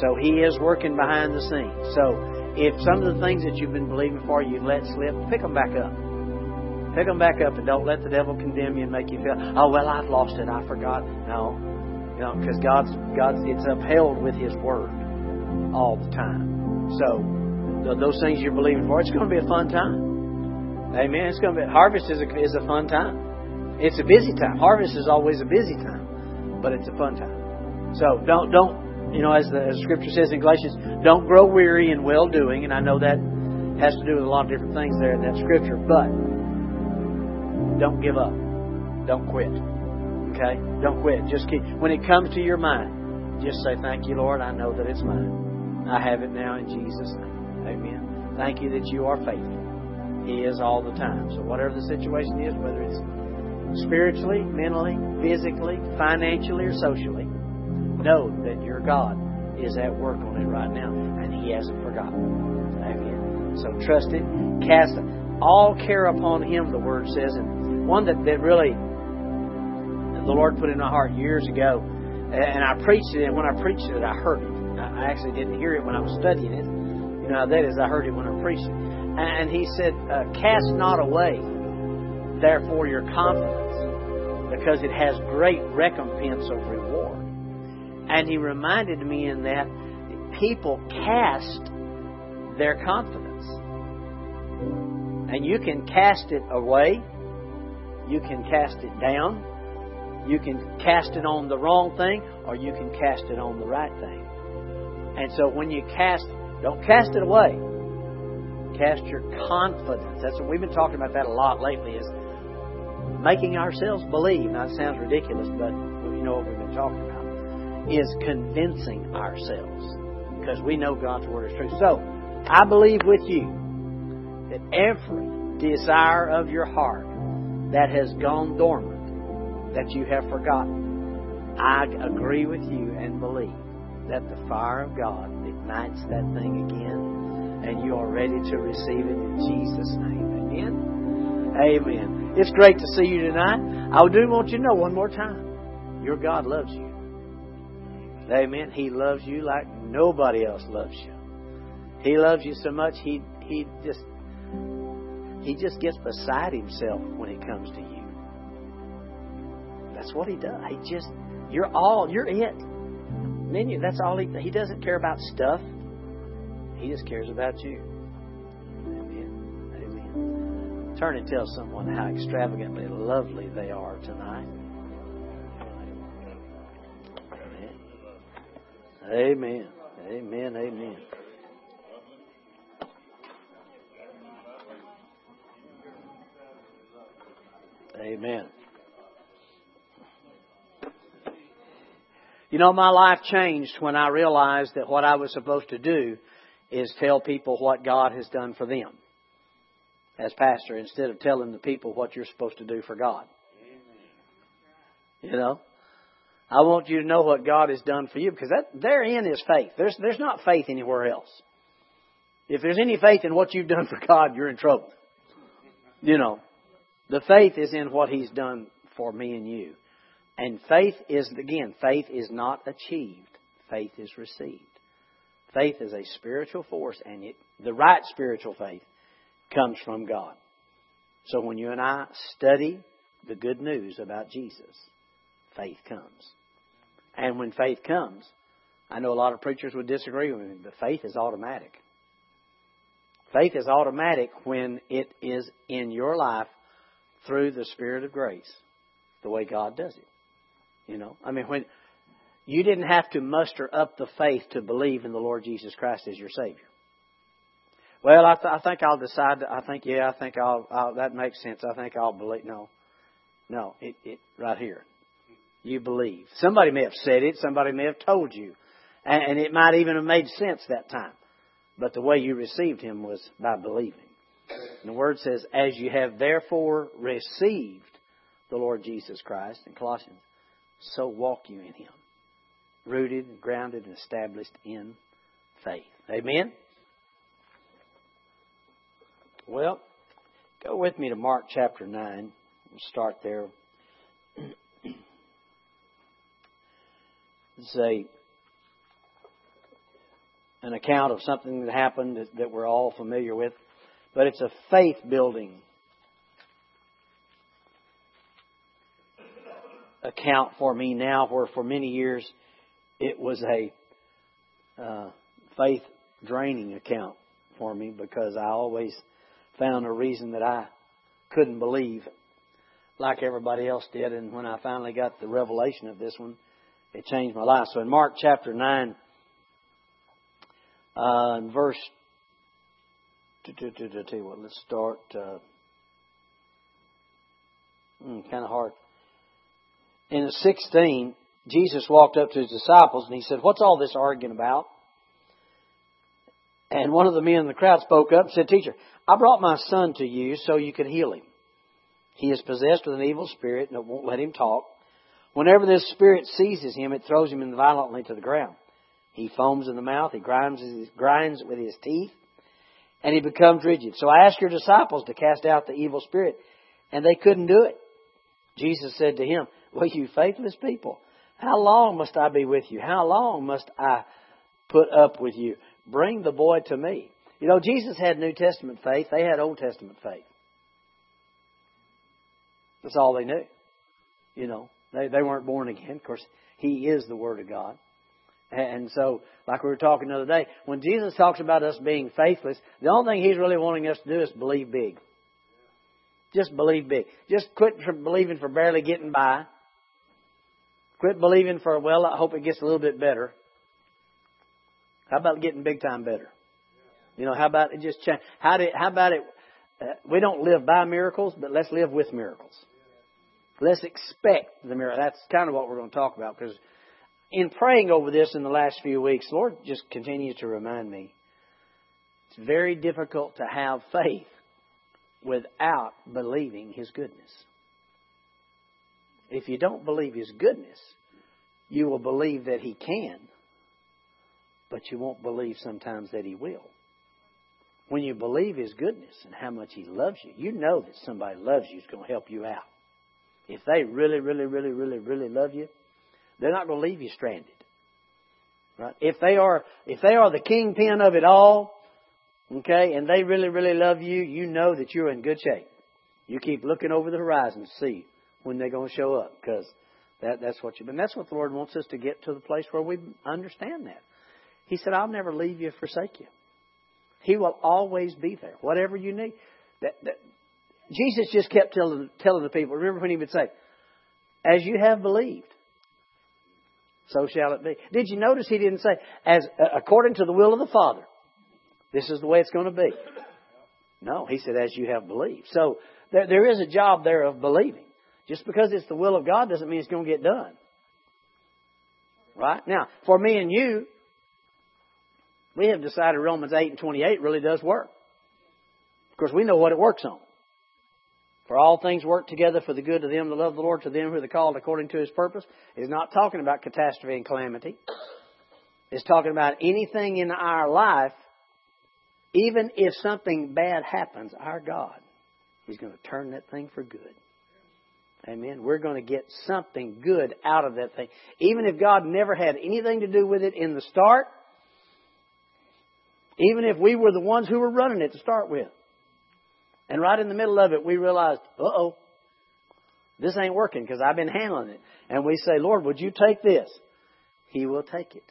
So He is working behind the scenes. So if some of the things that you've been believing for you've let slip, pick them back up. Pick them back up and don't let the devil condemn you and make you feel, oh well, I've lost it, I forgot. No, you know, because God's God's it's upheld with His word all the time. So those things you're believing for, it's going to be a fun time. Amen. It's going to be harvest is a, is a fun time. It's a busy time. Harvest is always a busy time, but it's a fun time. So don't don't you know as the, as scripture says in Galatians, don't grow weary in well doing, and I know that has to do with a lot of different things there in that scripture, but don't give up. Don't quit. Okay? Don't quit. Just keep. When it comes to your mind, just say, Thank you, Lord. I know that it's mine. I have it now in Jesus' name. Amen. Thank you that you are faithful. He is all the time. So, whatever the situation is, whether it's spiritually, mentally, physically, financially, or socially, know that your God is at work on it right now, and He hasn't forgotten. Amen. So trust it. Cast all care upon Him, the Word says, and one that, that really the Lord put in my heart years ago, and I preached it. And when I preached it, I heard it. I actually didn't hear it when I was studying it. You know that is. I heard it when I preached it. And He said, uh, "Cast not away, therefore, your confidence, because it has great recompense of reward." And He reminded me in that people cast their confidence, and you can cast it away you can cast it down. You can cast it on the wrong thing, or you can cast it on the right thing. And so when you cast, don't cast it away. Cast your confidence. That's what we've been talking about that a lot lately. Is making ourselves believe. Now it sounds ridiculous, but you know what we've been talking about. Is convincing ourselves because we know God's word is true. So I believe with you that every desire of your heart that has gone dormant, that you have forgotten, I agree with you and believe that the fire of God ignites that thing again, and you are ready to receive it in Jesus' name. Amen. Amen. It's great to see you tonight. I do want you to know one more time your God loves you. Amen. He loves you like nobody else loves you. He loves you so much, he, he just he just gets beside himself when it comes to you. That's what he does. He just, you're all, you're it. Then that's all he, he doesn't care about stuff. He just cares about you. Amen. Amen. Turn and tell someone how extravagantly lovely they are tonight. Amen. Amen. Amen. Amen. You know, my life changed when I realized that what I was supposed to do is tell people what God has done for them as pastor instead of telling the people what you're supposed to do for God. You know? I want you to know what God has done for you because that therein is faith. There's there's not faith anywhere else. If there's any faith in what you've done for God, you're in trouble. You know. The faith is in what He's done for me and you. And faith is, again, faith is not achieved. Faith is received. Faith is a spiritual force, and it, the right spiritual faith comes from God. So when you and I study the good news about Jesus, faith comes. And when faith comes, I know a lot of preachers would disagree with me, but faith is automatic. Faith is automatic when it is in your life through the Spirit of grace, the way God does it. You know, I mean, when you didn't have to muster up the faith to believe in the Lord Jesus Christ as your Savior. Well, I, th- I think I'll decide. I think, yeah, I think I'll, I'll. That makes sense. I think I'll believe. No, no, it, it right here. You believe. Somebody may have said it. Somebody may have told you, and, it might even have made sense that time. But the way you received Him was by believing. And the Word says, As you have therefore received the Lord Jesus Christ in Colossians, so walk you in Him, rooted, and grounded, and established in faith. Amen? Well, go with me to Mark chapter 9. We'll start there. Say, an account of something that happened that, that we're all familiar with, but it's a faith building account for me now, where for many years it was a uh, faith draining account for me because I always found a reason that I couldn't believe like everybody else did. And when I finally got the revelation of this one, it changed my life. So in Mark chapter 9, uh, in verse, you what, let's start, uh, mm, kind of hard. In 16, Jesus walked up to his disciples and he said, What's all this arguing about? And one of the men in the crowd spoke up and said, Teacher, I brought my son to you so you could heal him. He is possessed with an evil spirit and it won't let him talk. Whenever this spirit seizes him, it throws him violently to the ground. He foams in the mouth, he grinds, grinds with his teeth, and he becomes rigid. So I asked your disciples to cast out the evil spirit, and they couldn't do it. Jesus said to him, Well, you faithless people, how long must I be with you? How long must I put up with you? Bring the boy to me. You know, Jesus had New Testament faith, they had Old Testament faith. That's all they knew. You know, they, they weren't born again. Of course, He is the Word of God. And so, like we were talking the other day, when Jesus talks about us being faithless, the only thing He's really wanting us to do is believe big. Just believe big. Just quit believing for barely getting by. Quit believing for, well, I hope it gets a little bit better. How about getting big time better? You know, how about it just change? How, did, how about it? Uh, we don't live by miracles, but let's live with miracles. Let's expect the miracle. That's kind of what we're going to talk about because in praying over this in the last few weeks, Lord just continues to remind me it's very difficult to have faith without believing His goodness. If you don't believe His goodness, you will believe that He can, but you won't believe sometimes that He will. When you believe His goodness and how much He loves you, you know that somebody loves you is going to help you out. If they really, really, really, really, really love you, they're not going to leave you stranded. Right? If they are, if they are the kingpin of it all, okay, and they really, really love you, you know that you're in good shape. You keep looking over the horizon to see when they're going to show up, because that, that's what you. And that's what the Lord wants us to get to the place where we understand that. He said, "I'll never leave you, forsake you." He will always be there, whatever you need. That, that, Jesus just kept telling, telling the people. Remember when he would say, "As you have believed, so shall it be." Did you notice he didn't say, "As uh, according to the will of the Father, this is the way it's going to be." No, he said, "As you have believed." So there, there is a job there of believing. Just because it's the will of God doesn't mean it's going to get done. Right now, for me and you, we have decided Romans 8 and 28 really does work. Of course, we know what it works on. For all things work together for the good of them that love the Lord, to them who are called according to His purpose. It's not talking about catastrophe and calamity. It's talking about anything in our life, even if something bad happens, our God is going to turn that thing for good. Amen. We're going to get something good out of that thing. Even if God never had anything to do with it in the start, even if we were the ones who were running it to start with. And right in the middle of it, we realized, uh oh, this ain't working because I've been handling it. And we say, Lord, would you take this? He will take it.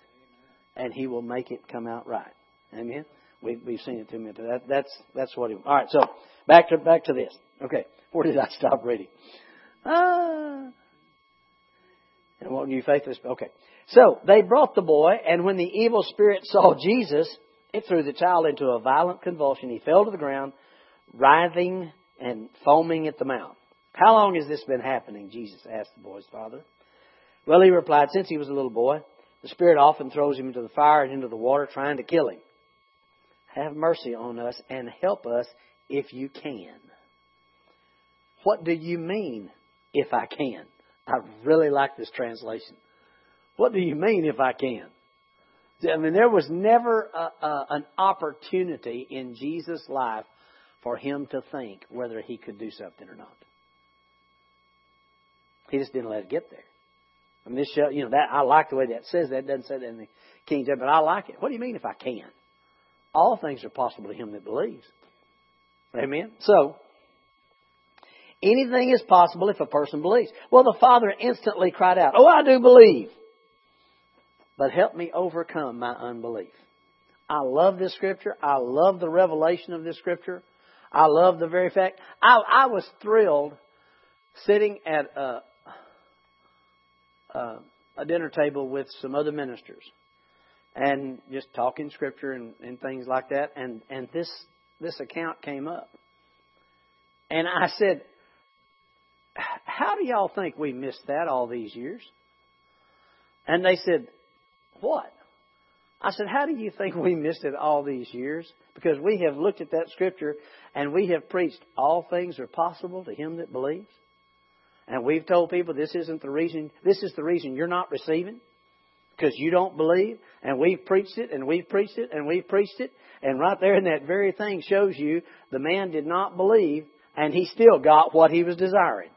And He will make it come out right. Amen. We, we've seen it too many times. That, that's that's what. He, all right. So back to back to this. Okay. Where did I stop reading? Ah. And what you faithless? Okay. So they brought the boy, and when the evil spirit saw Jesus, it threw the child into a violent convulsion. He fell to the ground, writhing and foaming at the mouth. How long has this been happening? Jesus asked the boy's father. Well, he replied, since he was a little boy, the Spirit often throws him into the fire and into the water trying to kill him. Have mercy on us and help us if you can. What do you mean, if I can? I really like this translation. What do you mean, if I can? I mean, there was never a, a, an opportunity in Jesus' life for him to think whether he could do something or not. He just didn't let it get there. I mean, this show, you know, that I like the way that says that. It doesn't say that in the King James, but I like it. What do you mean if I can? All things are possible to him that believes. Amen. So, anything is possible if a person believes. Well, the father instantly cried out, "Oh, I do believe." But help me overcome my unbelief. I love this scripture. I love the revelation of this scripture. I love the very fact. I, I was thrilled sitting at a, a, a dinner table with some other ministers and just talking scripture and, and things like that. And, and this, this account came up. And I said, How do y'all think we missed that all these years? And they said, What? I said, How do you think we missed it all these years? Because we have looked at that scripture and we have preached all things are possible to him that believes. And we've told people this isn't the reason, this is the reason you're not receiving. Because you don't believe. And we've preached it and we've preached it and we've preached it. And right there in that very thing shows you the man did not believe and he still got what he was desiring.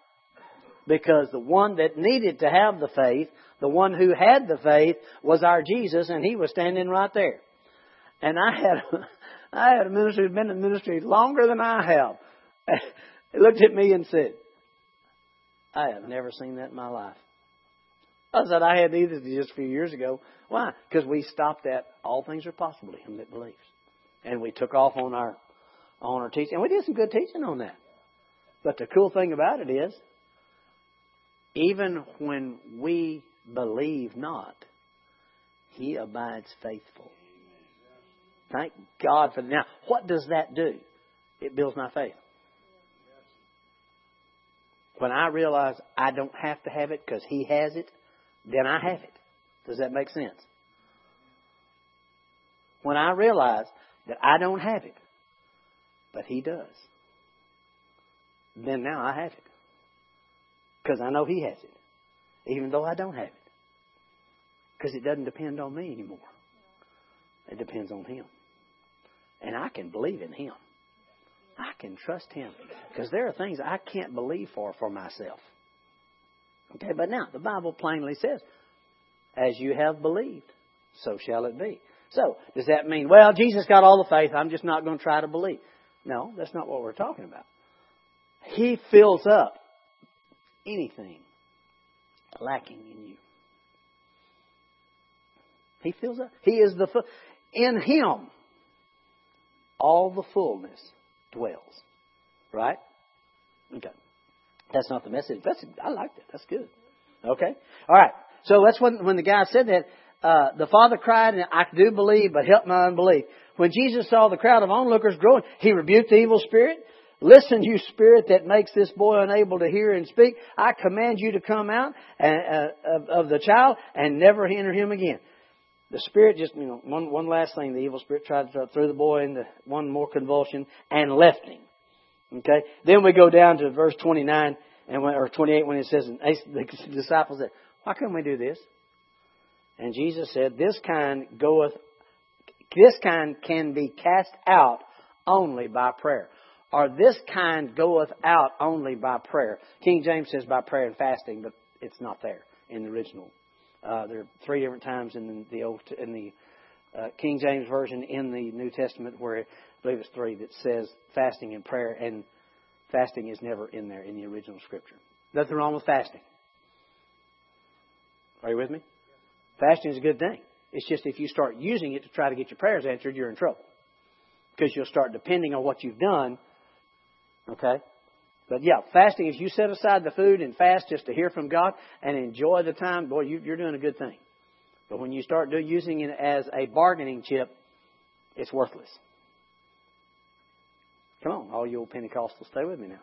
Because the one that needed to have the faith the one who had the faith was our Jesus, and he was standing right there. And I had, I had a minister who'd been in ministry longer than I have. He looked at me and said, I have never seen that in my life. I said, I had either just a few years ago. Why? Because we stopped at all things are possible to him that believes. And we took off on our on our teaching. And we did some good teaching on that. But the cool thing about it is, even when we believe not, he abides faithful. Thank God for. Now, what does that do? It builds my faith. When I realize I don't have to have it because He has it, then I have it. Does that make sense? When I realize that I don't have it, but He does, then now I have it. Because I know He has it even though I don't have it. Because it doesn't depend on me anymore. It depends on Him. And I can believe in Him. I can trust Him. Because there are things I can't believe for for myself. Okay, but now the Bible plainly says, as you have believed, so shall it be. So, does that mean, well, Jesus got all the faith, I'm just not going to try to believe? No, that's not what we're talking about. He fills up anything lacking in you. He fills up. He is the in Him. All the fullness dwells. Right? Okay. That's not the message. That's I like that. That's good. Okay. All right. So that's when when the guy said that. Uh, the father cried, and I do believe, but help my unbelief. When Jesus saw the crowd of onlookers growing, he rebuked the evil spirit, Listen, you spirit that makes this boy unable to hear and speak, I command you to come out uh, of, the child and never enter him again. The spirit just, you know, one, one last thing, the evil spirit tried to throw the boy into one more convulsion and left him. Okay? Then we go down to verse 29 and when, or 28 when it says, the disciples said, why couldn't we do this? And Jesus said, this kind goeth, this kind can be cast out only by prayer or this kind goeth out only by prayer. King James says by prayer and fasting, but it's not there in the original. Uh, there are three different times in the old in the uh, King James version in the New Testament where I believe it's three that says fasting and prayer, and fasting is never in there in the original Scripture. Nothing wrong with fasting. Are you with me? Fasting is a good thing. It's just if you start using it to try to get your prayers answered, you're in trouble because you'll start depending on what you've done Okay? But yeah, fasting is you set aside the food and fast just to hear from God and enjoy the time. Boy, you, are doing a good thing. But when you start do, using it as a bargaining chip, it's worthless. Come on, all you old Pentecostals, stay with me now.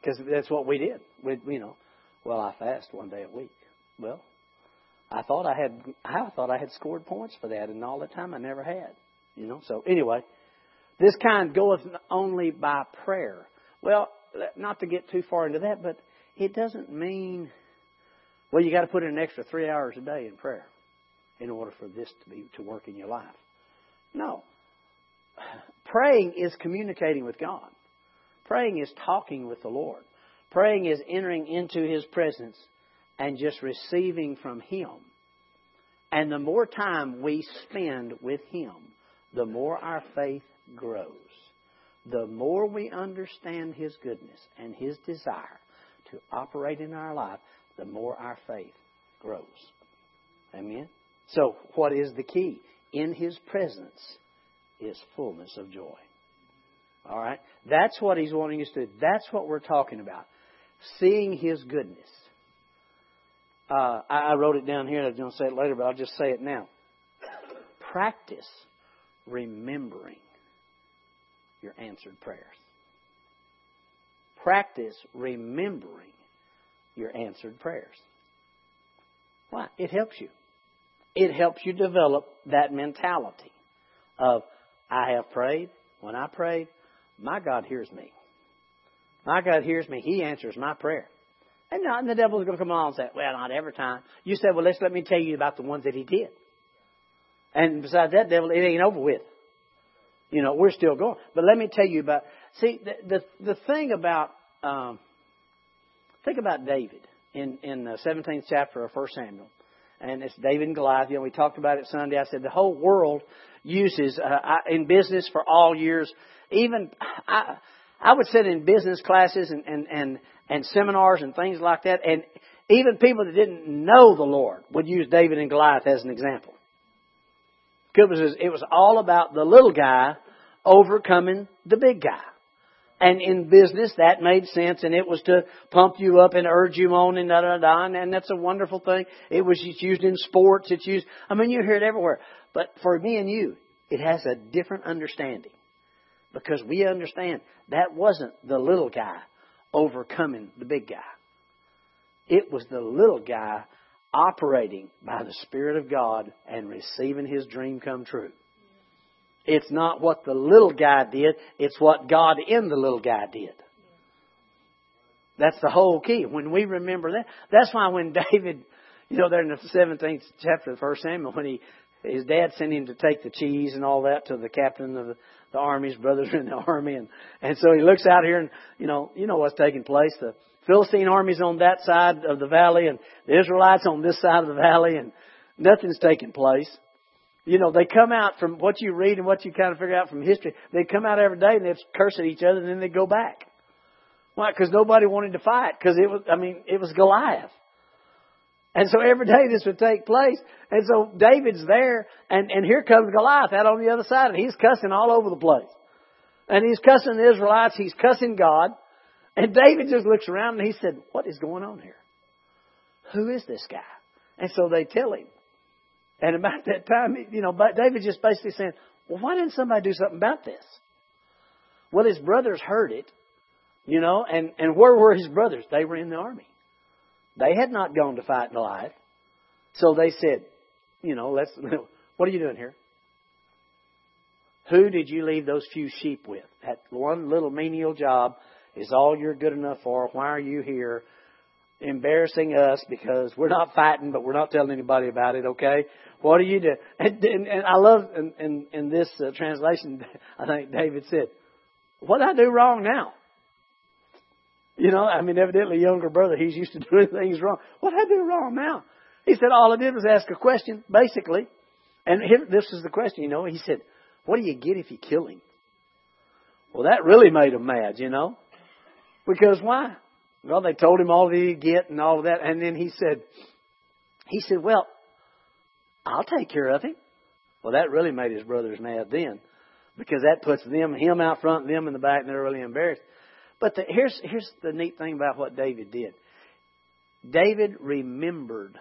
Because that's what we did. We, you know, well, I fast one day a week. Well, I thought I had, I thought I had scored points for that, and all the time I never had. You know, so anyway, this kind goeth only by prayer. Well, not to get too far into that, but it doesn't mean, well, you got to put in an extra three hours a day in prayer in order for this to be to work in your life. No. Praying is communicating with God. Praying is talking with the Lord. Praying is entering into His presence and just receiving from Him. And the more time we spend with Him, the more our faith grows. The more we understand His goodness and His desire to operate in our life, the more our faith grows. Amen? So, what is the key? In His presence is fullness of joy. All right? That's what He's wanting us to do. That's what we're talking about. Seeing His goodness. Uh, I, I wrote it down here. I was going to say it later, but I'll just say it now. Practice remembering your answered prayers. Practice remembering your answered prayers. Why? It helps you. It helps you develop that mentality of, I have prayed. When I prayed, my God hears me. My God hears me. He answers my prayer. And, not, and the devil's going to come along and say, well, not every time. You said, well, let's let me tell you about the ones that he did. And besides that, devil, it ain't over with. You know, we're still going. But let me tell you about, see, the, the, the thing about, um, think about David in, in the 17th chapter of 1 Samuel. And it's David and Goliath. You know, we talked about it Sunday. I said the whole world uses, uh, in business for all years, even, I, I would sit in business classes and, and, and, and seminars and things like that, and even people that didn't know the Lord would use David and Goliath as an example. It was, it was all about the little guy overcoming the big guy. And in business, that made sense, and it was to pump you up and urge you on, and da da da. And that's a wonderful thing. It was used in sports. It's used. I mean, you hear it everywhere. But for me and you, it has a different understanding because we understand that wasn't the little guy overcoming the big guy. It was the little guy operating by the Spirit of God and receiving his dream come true. It's not what the little guy did, it's what God in the little guy did. That's the whole key. When we remember that, that's why when David, you know, there in the 17th chapter of 1 Samuel, when he, his dad sent him to take the cheese and all that to the captain of the, the army, his brothers in the army, and, and so he looks out here and, you know, you know what's taking place. The Philistine army's on that side of the valley and the Israelites on this side of the valley and nothing's taking place. You know, they come out from what you read and what you kind of figure out from history. They come out every day and they curse at each other and then they go back. Why? Because nobody wanted to fight. Because it was, I mean, it was Goliath. And so every day this would take place. And so David's there and, and here comes Goliath out on the other side and he's cussing all over the place. And he's cussing the Israelites. He's cussing God. And David just looks around and he said, what is going on here? Who is this guy? And so they tell him. And about that time, you know, but David just basically saying, well, why didn't somebody do something about this? Well, his brothers heard it, you know, and, and where were his brothers? They were in the army. They had not gone to fight in Goliath. So they said, you know, let's, what are you doing here? Who did you leave those few sheep with? That one little menial job is all you're good enough for. Why are you here? Embarrassing us because we're not fighting, but we're not telling anybody about it. Okay, what do you do? And, and, and I love in, in, in this uh, translation, I think David said, "What did I do wrong now?" You know, I mean, evidently, younger brother, he's used to doing things wrong. What did I do wrong now? He said, all I did was ask a question, basically. And here, this is the question, you know. He said, what do you get if you kill him? Well, that really made him mad, you know. Because why? Well, they told him all that he'd get and all of that. And then he said, he said, well, I'll take care of him. Well, that really made his brothers mad then because that puts them, him out front, them in the back, and they're really embarrassed. But the, here's, here's the neat thing about what David did. David remembered.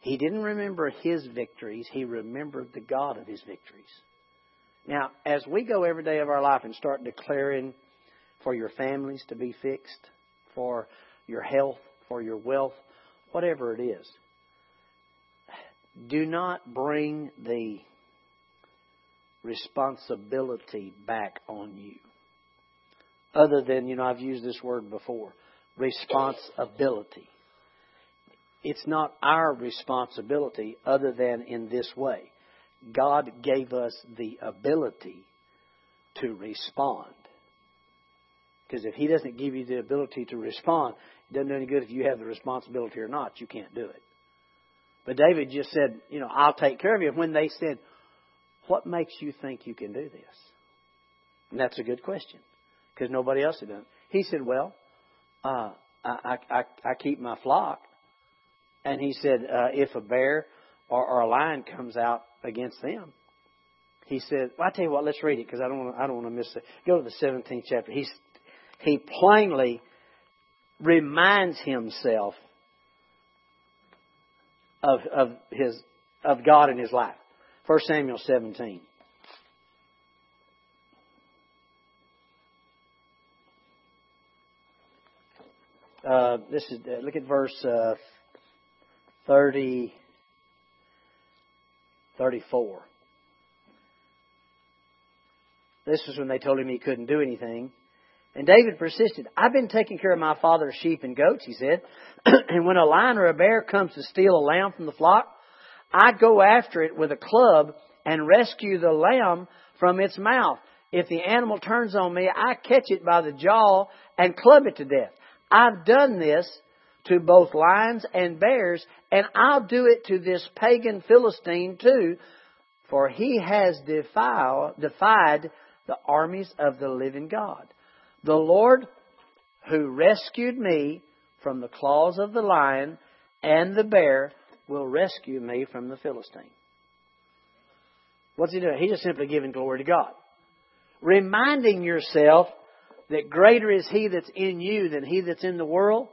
He didn't remember his victories. He remembered the God of his victories. Now, as we go every day of our life and start declaring for your families to be fixed, for your health, for your wealth, whatever it is. Do not bring the responsibility back on you. Other than, you know, I've used this word before responsibility. It's not our responsibility other than in this way. God gave us the ability to respond. Because if He doesn't give you the ability to respond, It doesn't do any good if you have the responsibility or not. You can't do it. But David just said, you know, I'll take care of you. When they said, what makes you think you can do this? And that's a good question because nobody else had done it. He said, well, uh, I, I, I keep my flock. And he said, uh, if a bear or, or a lion comes out against them, he said, well, I tell you what, let's read it because I don't want to, I don't want to miss it. Go to the 17th chapter. He's, he plainly reminds himself of, of his, of God in his life. 1 Samuel 17. Uh, this is uh, look at verse uh, 30, 34. This is when they told him he couldn't do anything. And David persisted. I've been taking care of my father's sheep and goats, he said. and when a lion or a bear comes to steal a lamb from the flock, I go after it with a club and rescue the lamb from its mouth. If the animal turns on me, I catch it by the jaw and club it to death. I've done this to both lions and bears, and I'll do it to this pagan Philistine too, for he has defiled, defied the armies of the living God. The Lord who rescued me from the claws of the lion and the bear will rescue me from the Philistine. What's he doing? He's just simply giving glory to God. Reminding yourself that greater is He that's in you than He that's in the world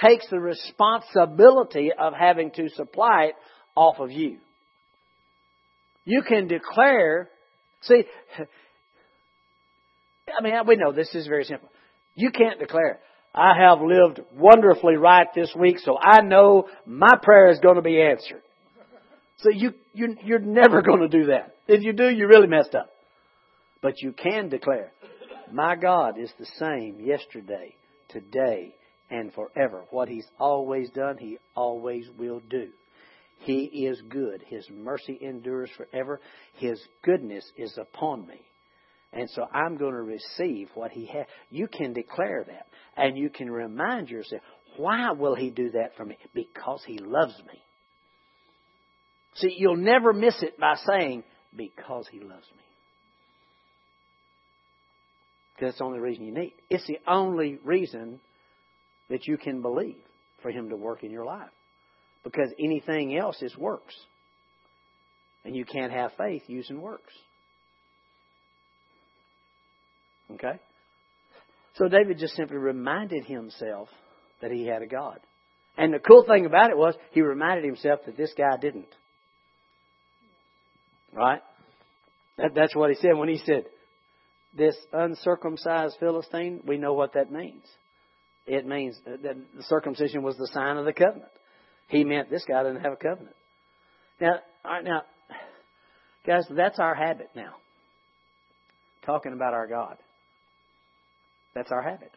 takes the responsibility of having to supply it off of you. You can declare, see, I mean, we know this is very simple. You can't declare, I have lived wonderfully right this week, so I know my prayer is going to be answered. So you, you, you're never going to do that. If you do, you really messed up. But you can declare, my God is the same yesterday, today, and forever. What He's always done, He always will do. He is good. His mercy endures forever. His goodness is upon me. And so I'm going to receive what He has. You can declare that. And you can remind yourself, why will He do that for me? Because He loves me. See, you'll never miss it by saying, because He loves me. Because it's the only reason you need. It's the only reason that you can believe for Him to work in your life. Because anything else is works. And you can't have faith using works. Okay? So David just simply reminded himself that he had a God. And the cool thing about it was he reminded himself that this guy didn't. Right? That, that's what he said when he said, this uncircumcised Philistine, we know what that means. It means that the circumcision was the sign of the covenant. He meant this guy didn't have a covenant. Now, all right, now, guys, that's our habit now. Talking about our God. That's our habit.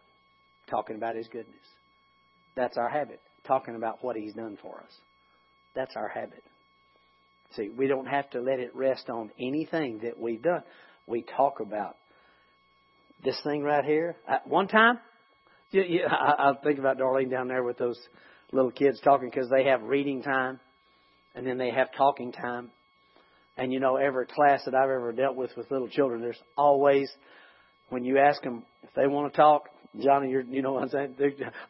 Talking about His goodness. That's our habit. Talking about what He's done for us. That's our habit. See, we don't have to let it rest on anything that we've done. We talk about this thing right here. At one time, you, you, I, I think about Darlene down there with those little kids talking because they have reading time and then they have talking time. And you know, every class that I've ever dealt with with little children, there's always, when you ask them if they want to talk, Johnny, you're, you know what I'm saying?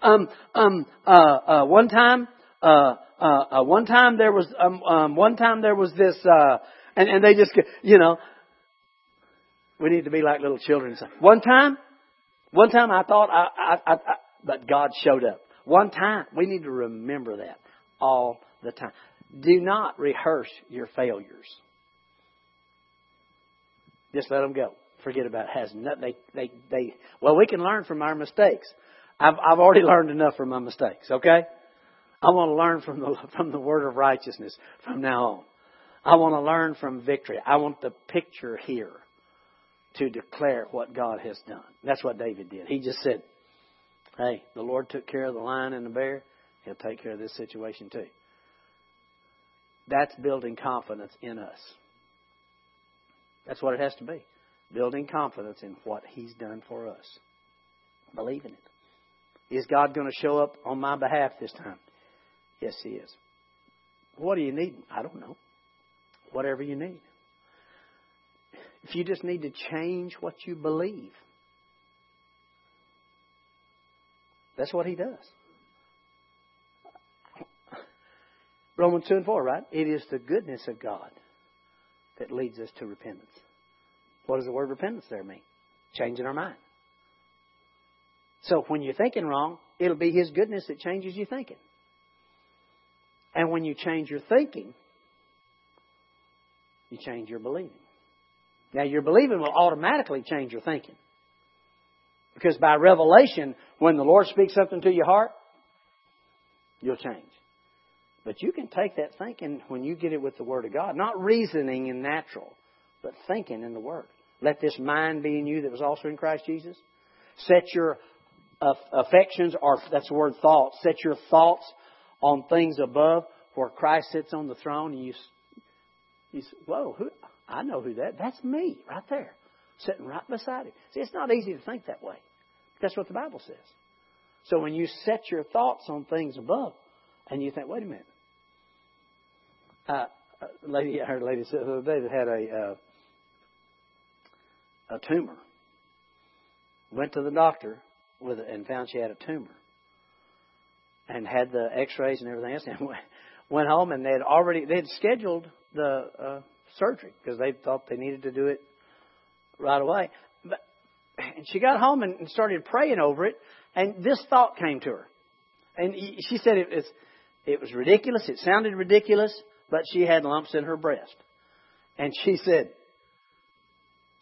Um, um, uh, uh, one time, uh, uh, uh, one time there was, um, um, one time there was this, uh, and, and they just, you know, we need to be like little children. One time, one time I thought I, I, I, I but God showed up. One time, we need to remember that all the time. Do not rehearse your failures. Just let them go. Forget about it. Has nothing. They, they, they. Well, we can learn from our mistakes. I've, I've already learned enough from my mistakes. Okay. I want to learn from the from the word of righteousness from now on. I want to learn from victory. I want the picture here to declare what God has done. That's what David did. He just said, Hey, the Lord took care of the lion and the bear. He'll take care of this situation too. That's building confidence in us. That's what it has to be. Building confidence in what He's done for us. Believe in it. Is God going to show up on my behalf this time? Yes, He is. What do you need? I don't know. Whatever you need. If you just need to change what you believe, that's what He does. Romans 2 and 4, right? It is the goodness of God that leads us to repentance. What does the word repentance there mean? Changing our mind. So when you're thinking wrong, it'll be His goodness that changes your thinking. And when you change your thinking, you change your believing. Now, your believing will automatically change your thinking. Because by revelation, when the Lord speaks something to your heart, you'll change. But you can take that thinking when you get it with the Word of God, not reasoning and natural, but thinking in the Word. Let this mind be in you that was also in Christ Jesus. Set your affections, or that's the word thoughts, set your thoughts on things above where Christ sits on the throne and you, you say, whoa, who, I know who that, that's me right there, sitting right beside him. See, it's not easy to think that way. That's what the Bible says. So when you set your thoughts on things above and you think, wait a minute, uh, a lady, I heard a lady say the other day that had a, uh, a tumor. Went to the doctor with it and found she had a tumor. And had the x-rays and everything else and went home and they had already, they had scheduled the uh, surgery because they thought they needed to do it right away. But and she got home and started praying over it and this thought came to her. And she said it was, it was ridiculous. It sounded ridiculous but she had lumps in her breast. And she said,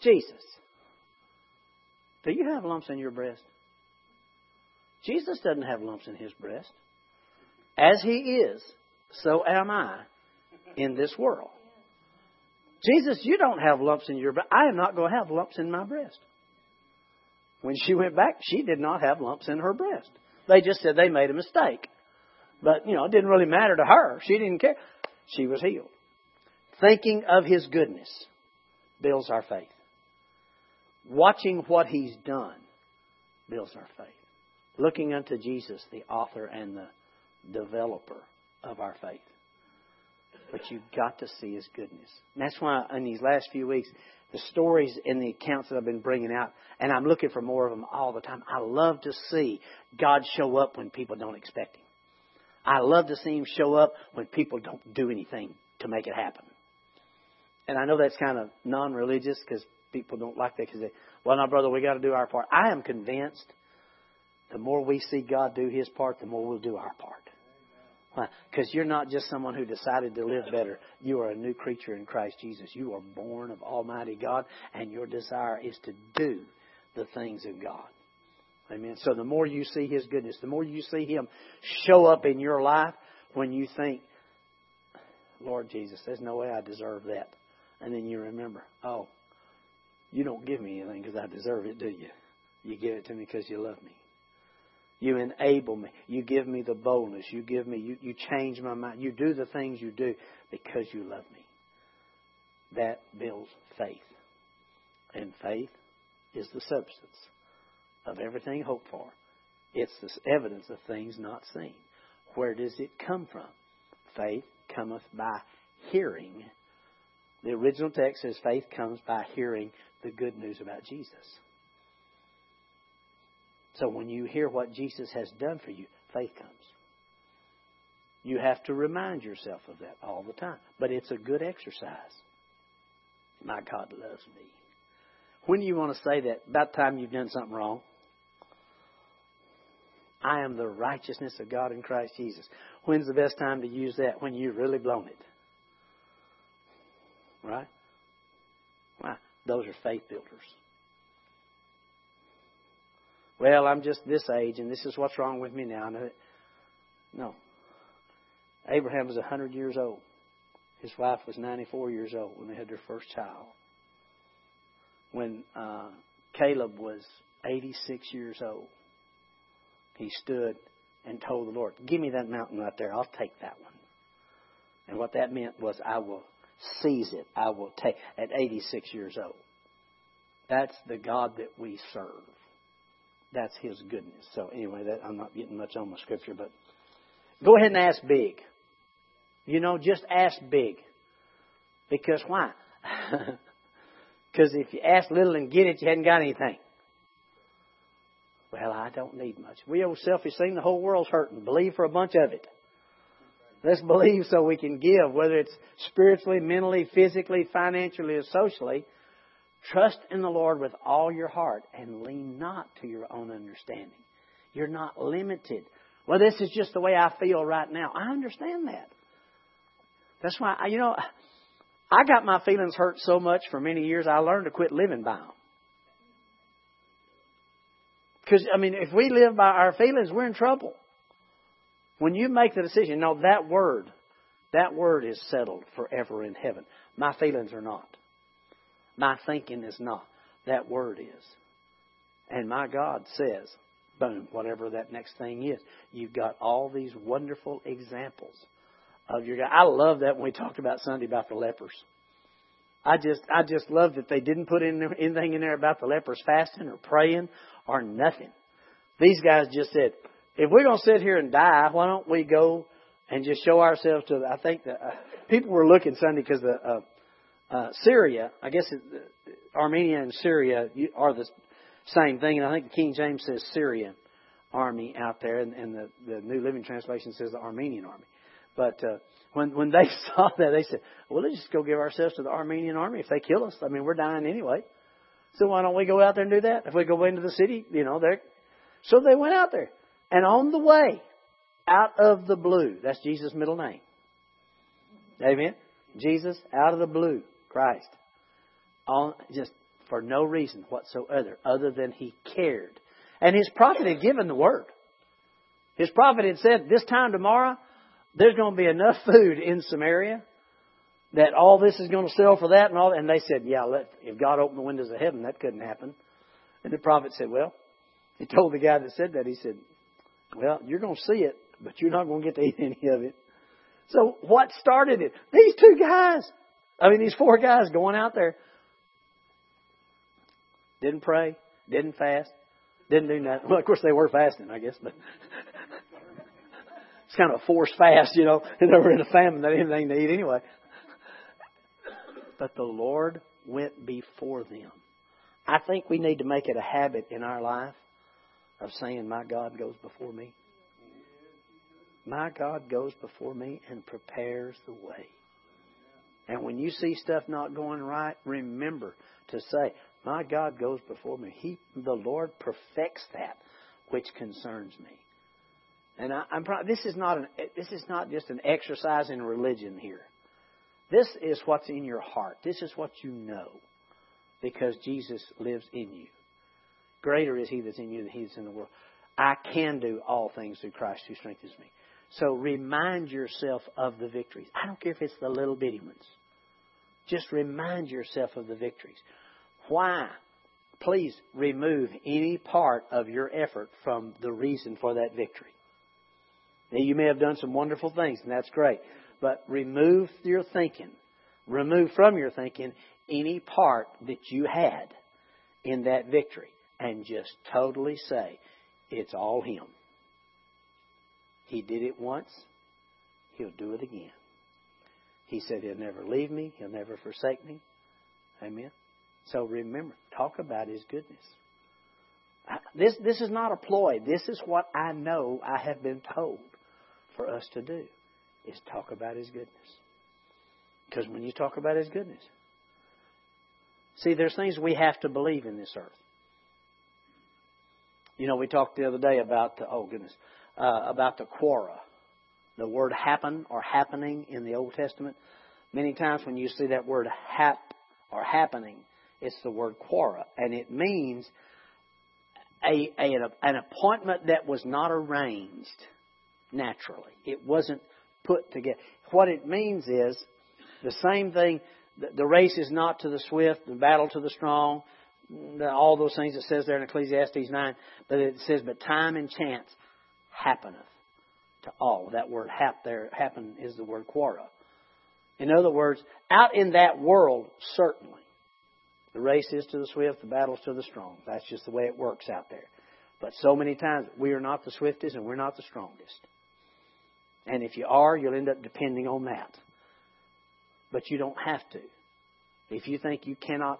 Jesus, do you have lumps in your breast? Jesus doesn't have lumps in his breast. As he is, so am I in this world. Jesus, you don't have lumps in your breast. I am not going to have lumps in my breast. When she went back, she did not have lumps in her breast. They just said they made a mistake. But, you know, it didn't really matter to her. She didn't care she was healed. Thinking of his goodness builds our faith. Watching what he's done builds our faith. Looking unto Jesus, the author and the developer of our faith. But you've got to see his goodness. And that's why in these last few weeks, the stories and the accounts that I've been bringing out, and I'm looking for more of them all the time. I love to see God show up when people don't expect him. I love to see him show up when people don't do anything to make it happen. And I know that's kind of non-religious because people don't like that because they, well, now, brother, we got to do our part. I am convinced the more we see God do His part, the more we'll do our part. Because you're not just someone who decided to live better. You are a new creature in Christ Jesus. You are born of Almighty God, and your desire is to do the things of God. Amen. So the more you see His goodness, the more you see Him show up in your life when you think, Lord Jesus, there's no way I deserve that. And then you remember, oh, you don't give me anything because I deserve it, do you? You give it to me because you love me. You enable me. You give me the boldness. You give me, you, you change my mind. You do the things you do because you love me. That builds faith. And faith is the substance of everything hoped for. It's the evidence of things not seen. Where does it come from? Faith cometh by hearing. The original text says faith comes by hearing the good news about Jesus. So when you hear what Jesus has done for you, faith comes. You have to remind yourself of that all the time. But it's a good exercise. My God loves me. When do you want to say that? About time you've done something wrong. I am the righteousness of God in Christ Jesus. When's the best time to use that? When you've really blown it. Right? Those are faith builders. Well, I'm just this age and this is what's wrong with me now. No. Abraham was 100 years old. His wife was 94 years old when they had their first child. When uh, Caleb was 86 years old he stood and told the Lord, Give me that mountain right there. I'll take that one. And what that meant was, I will seize it. I will take at 86 years old. That's the God that we serve. that's His goodness. So anyway, that, I'm not getting much on my scripture, but go ahead and ask big. You know, just ask big. Because why? Because if you ask little and get it, you hadn't got anything. Well, I don't need much. We old selfish thing, the whole world's hurting. Believe for a bunch of it. Let's believe so we can give, whether it's spiritually, mentally, physically, financially, or socially. Trust in the Lord with all your heart and lean not to your own understanding. You're not limited. Well, this is just the way I feel right now. I understand that. That's why, you know, I got my feelings hurt so much for many years, I learned to quit living by them. Because, I mean, if we live by our feelings, we're in trouble. When you make the decision, no, that word, that word is settled forever in heaven. My feelings are not. My thinking is not. That word is. And my God says, boom, whatever that next thing is. You've got all these wonderful examples of your God. I love that when we talked about Sunday about the lepers. I just, I just love that they didn't put in anything in there about the lepers fasting or praying or nothing. These guys just said, if we're going to sit here and die, why don't we go and just show ourselves to, I think that uh, people were looking Sunday because the, uh, uh, Syria, I guess it, Armenia and Syria are the same thing, and I think the King James says Syrian army out there, and, and the, the New Living Translation says the Aramean army. But uh, when when they saw that, they said, "Well, let's just go give ourselves to the Aramean army. If they kill us, I mean, we're dying anyway. So why don't we go out there and do that? If we go into the city, you know, there." So they went out there, and on the way, out of the blue, that's Jesus' middle name. Amen. Jesus, out of the blue, Christ, on just for no reason whatsoever, other than he cared, and his prophet had given the word. His prophet had said, "This time tomorrow, there's going to be enough food in Samaria that all this is going to sell for that and all that. And they said, yeah, let, if God opened the windows of heaven, that couldn't happen. And the prophet said, well, he told the guy that said that, he said, well, you're going to see it, but you're not going to get to eat any of it. So what started it? These two guys. I mean, these four guys going out there. Didn't pray, didn't fast, didn't do nothing. Well, of course they were fasting, I guess, but it's kind of a forced fast, you know. And they were in a famine, they didn't have anything to eat anyway. But the Lord went before them. I think we need to make it a habit in our life of saying, My God goes before me. My God goes before me and prepares the way. And when you see stuff not going right, remember to say, My God goes before me. He, the Lord perfects that which concerns me. And I, am this is not an, this is not just an exercise in religion here. This is what's in your heart. This is what you know, because Jesus lives in you. Greater is He that's in you than He that's in the world. I can do all things through Christ who strengthens me. So remind yourself of the victories. I don't care if it's the little bitty ones. Just remind yourself of the victories. Why? Please remove any part of your effort from the reason for that victory. Now, you may have done some wonderful things, and that's great. But remove your thinking, remove from your thinking any part that you had in that victory, and just totally say, it's all Him. He did it once, He'll do it again. He said He'll never leave me, He'll never forsake me. Amen. So remember, talk about His goodness. This, this is not a ploy. This is what I know I have been told for us to do is talk about His goodness. Because when you talk about His goodness, see, there's things we have to believe in this earth. You know, we talked the other day about the, oh goodness, uh, about the quora, the word happen or happening in the Old Testament. Many times when you see that word hap or happening, it's the word quora, and it means a, a, an appointment that was not arranged naturally. It wasn't put together. What it means is the same thing. The race is not to the swift, the battle to the strong, all those things it says there in Ecclesiastes 9. But it says, but time and chance happeneth to all. That word hap there, happen is the word quora. In other words, out in that world, certainly, the race is to the swift, the battle's to the strong. That's just the way it works out there. But so many times we are not the swiftest and we're not the strongest. And if you are, you'll end up depending on that. But you don't have to. If you think you cannot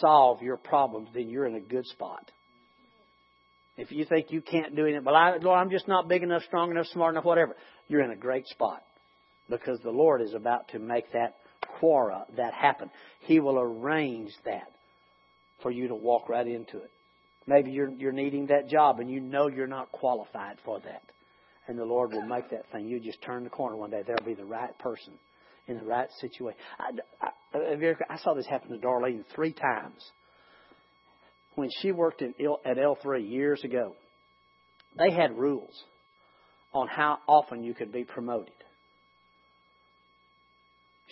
solve your problems, then you're in a good spot. If you think you can't do anything, well, I, Lord, I'm just not big enough, strong enough, smart enough, whatever, you're in a great spot because the Lord is about to make that quora, that happen. He will arrange that for you to walk right into it. Maybe you're, you're needing that job and you know you're not qualified for that. And the Lord will make that thing. You just turn the corner one day, there'll be the right person in the right situation. I, I, I saw this happen to Darlene three times. When she worked in, at L3 years ago, they had rules on how often you could be promoted.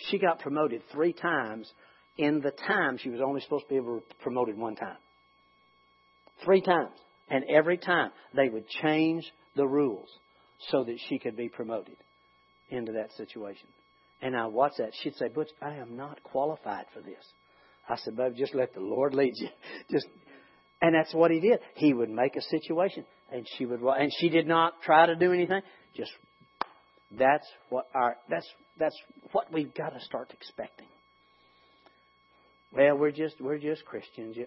She got promoted three times in the time she was only supposed to be able to be promoted one time. Three times. And every time they would change the rules so that she could be promoted into that situation. And I watched that. She'd say, Butch, I am not qualified for this. I said, baby, just let the Lord lead you. Just, and that's what he did. He would make a situation, and she would, and she did not try to do anything. Just, that's what our, that's, that's what we've got to start expecting. Well, we're just, we're just Christians.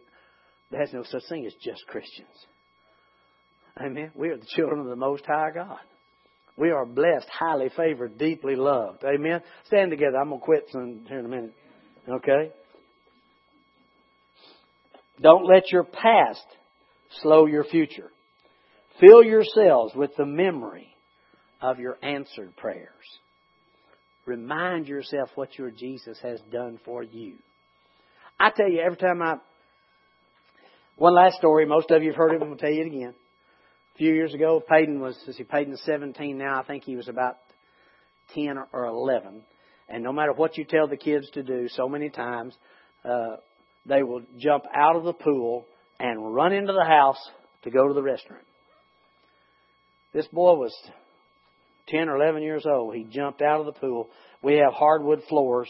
There's no such thing as just Christians. Amen. We are the children of the Most High God. We are blessed, highly favored, deeply loved. Amen. Stand together. I'm going to quit soon, here in a minute. Okay? Don't let your past slow your future. Fill yourselves with the memory of your answered prayers. Remind yourself what your Jesus has done for you. I tell you, every time I. One last story, most of you have heard it, I'm going to tell you it again few years ago, Peyton was, see, Peyton's 17 now. I think he was about 10 or 11. And no matter what you tell the kids to do, so many times, uh, they will jump out of the pool and run into the house to go to the restroom. This boy was 10 or 11 years old. He jumped out of the pool. We have hardwood floors,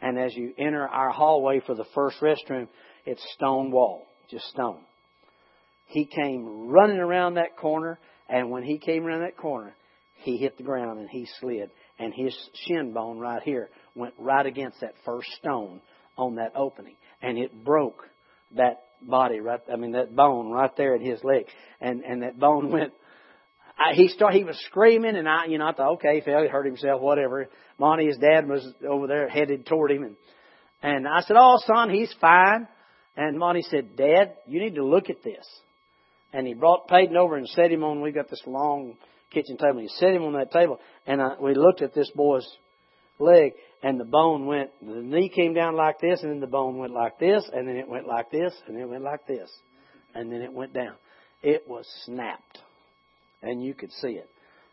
and as you enter our hallway for the first restroom, it's stone wall, just stone. He came running around that corner, and when he came around that corner, he hit the ground and he slid. And his shin bone right here went right against that first stone on that opening. And it broke that body right, I mean, that bone right there in his leg. And, and that bone went, I, he started, he was screaming and I, you know, I thought, okay, fell, he hurt himself, whatever. Monty, his dad was over there headed toward him and, and I said, oh son, he's fine. And Monty said, Dad, you need to look at this. And he brought Peyton over and set him on, we got this long kitchen table. He set him on that table, and I, we looked at this boy's leg, and the bone went, the knee came down like this, and then the bone went like this, and then it went like this, and then it went like this, and then it went down. It was snapped, and you could see it.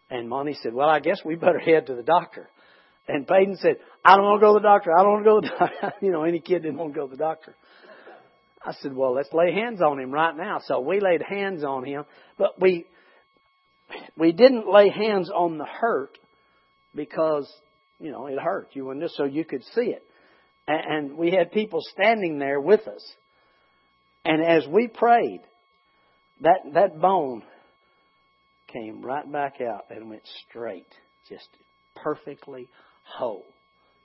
And Monty said, well, I guess we better head to the doctor. And Peyton said, I don't want to go to the doctor. I don't want to go to the doctor. you know, any kid didn't want to go to the doctor. I said, well, let's lay hands on him right now. So we laid hands on him, but we, we didn't lay hands on the hurt because, you know, it hurt. You and this, so you could see it. And we had people standing there with us. And as we prayed, that, that bone came right back out and went straight, just perfectly whole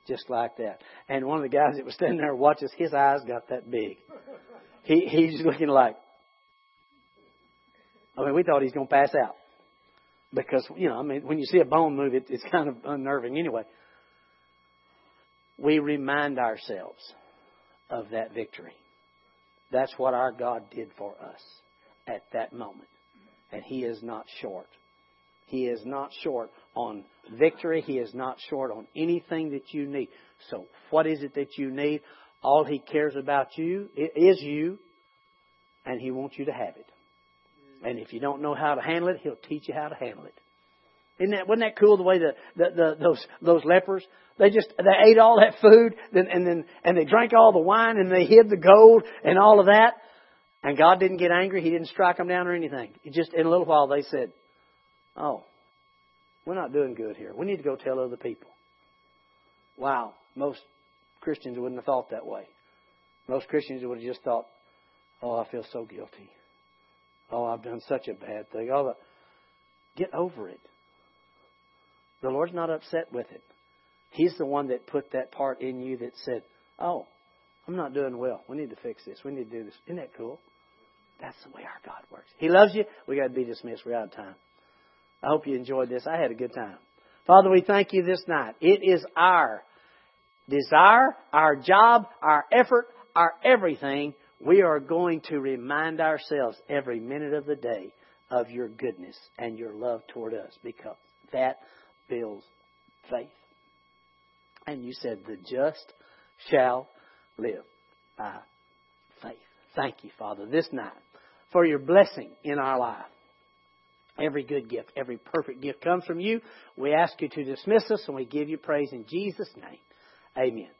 just like that. And one of the guys that was standing there watching us, his eyes got that big. He he's looking like I mean, we thought he's going to pass out because you know, I mean, when you see a bone move, it, it's kind of unnerving anyway. We remind ourselves of that victory. That's what our God did for us at that moment, and He is not short. He is not short on victory. He is not short on anything that you need. So, what is it that you need? All He cares about you is you, and He wants you to have it. And if you don't know how to handle it, He'll teach you how to handle it. Isn't that wasn't that cool the way the, the, the those those lepers they just they ate all that food then and then and they drank all the wine and they hid the gold and all of that and God didn't get angry He didn't strike them down or anything. It just in a little while they said, "Oh, we're not doing good here. We need to go tell other people." Wow, most Christians wouldn't have thought that way. Most Christians would have just thought, Oh, I feel so guilty. Oh, I've done such a bad thing. Oh, get over it. The Lord's not upset with it. He's the one that put that part in you that said, Oh, I'm not doing well. We need to fix this. We need to do this. Isn't that cool? That's the way our God works. He loves you. We got to be dismissed. We're out of time. I hope you enjoyed this. I had a good time. Father, we thank you this night. It is our desire, our job, our effort, our everything. We are going to remind ourselves every minute of the day of your goodness and your love toward us because that builds faith. And you said, the just shall live by faith. Thank you, Father, this night for your blessing in our life. Every good gift, every perfect gift comes from you. We ask you to dismiss us and we give you praise in Jesus' name. Amen.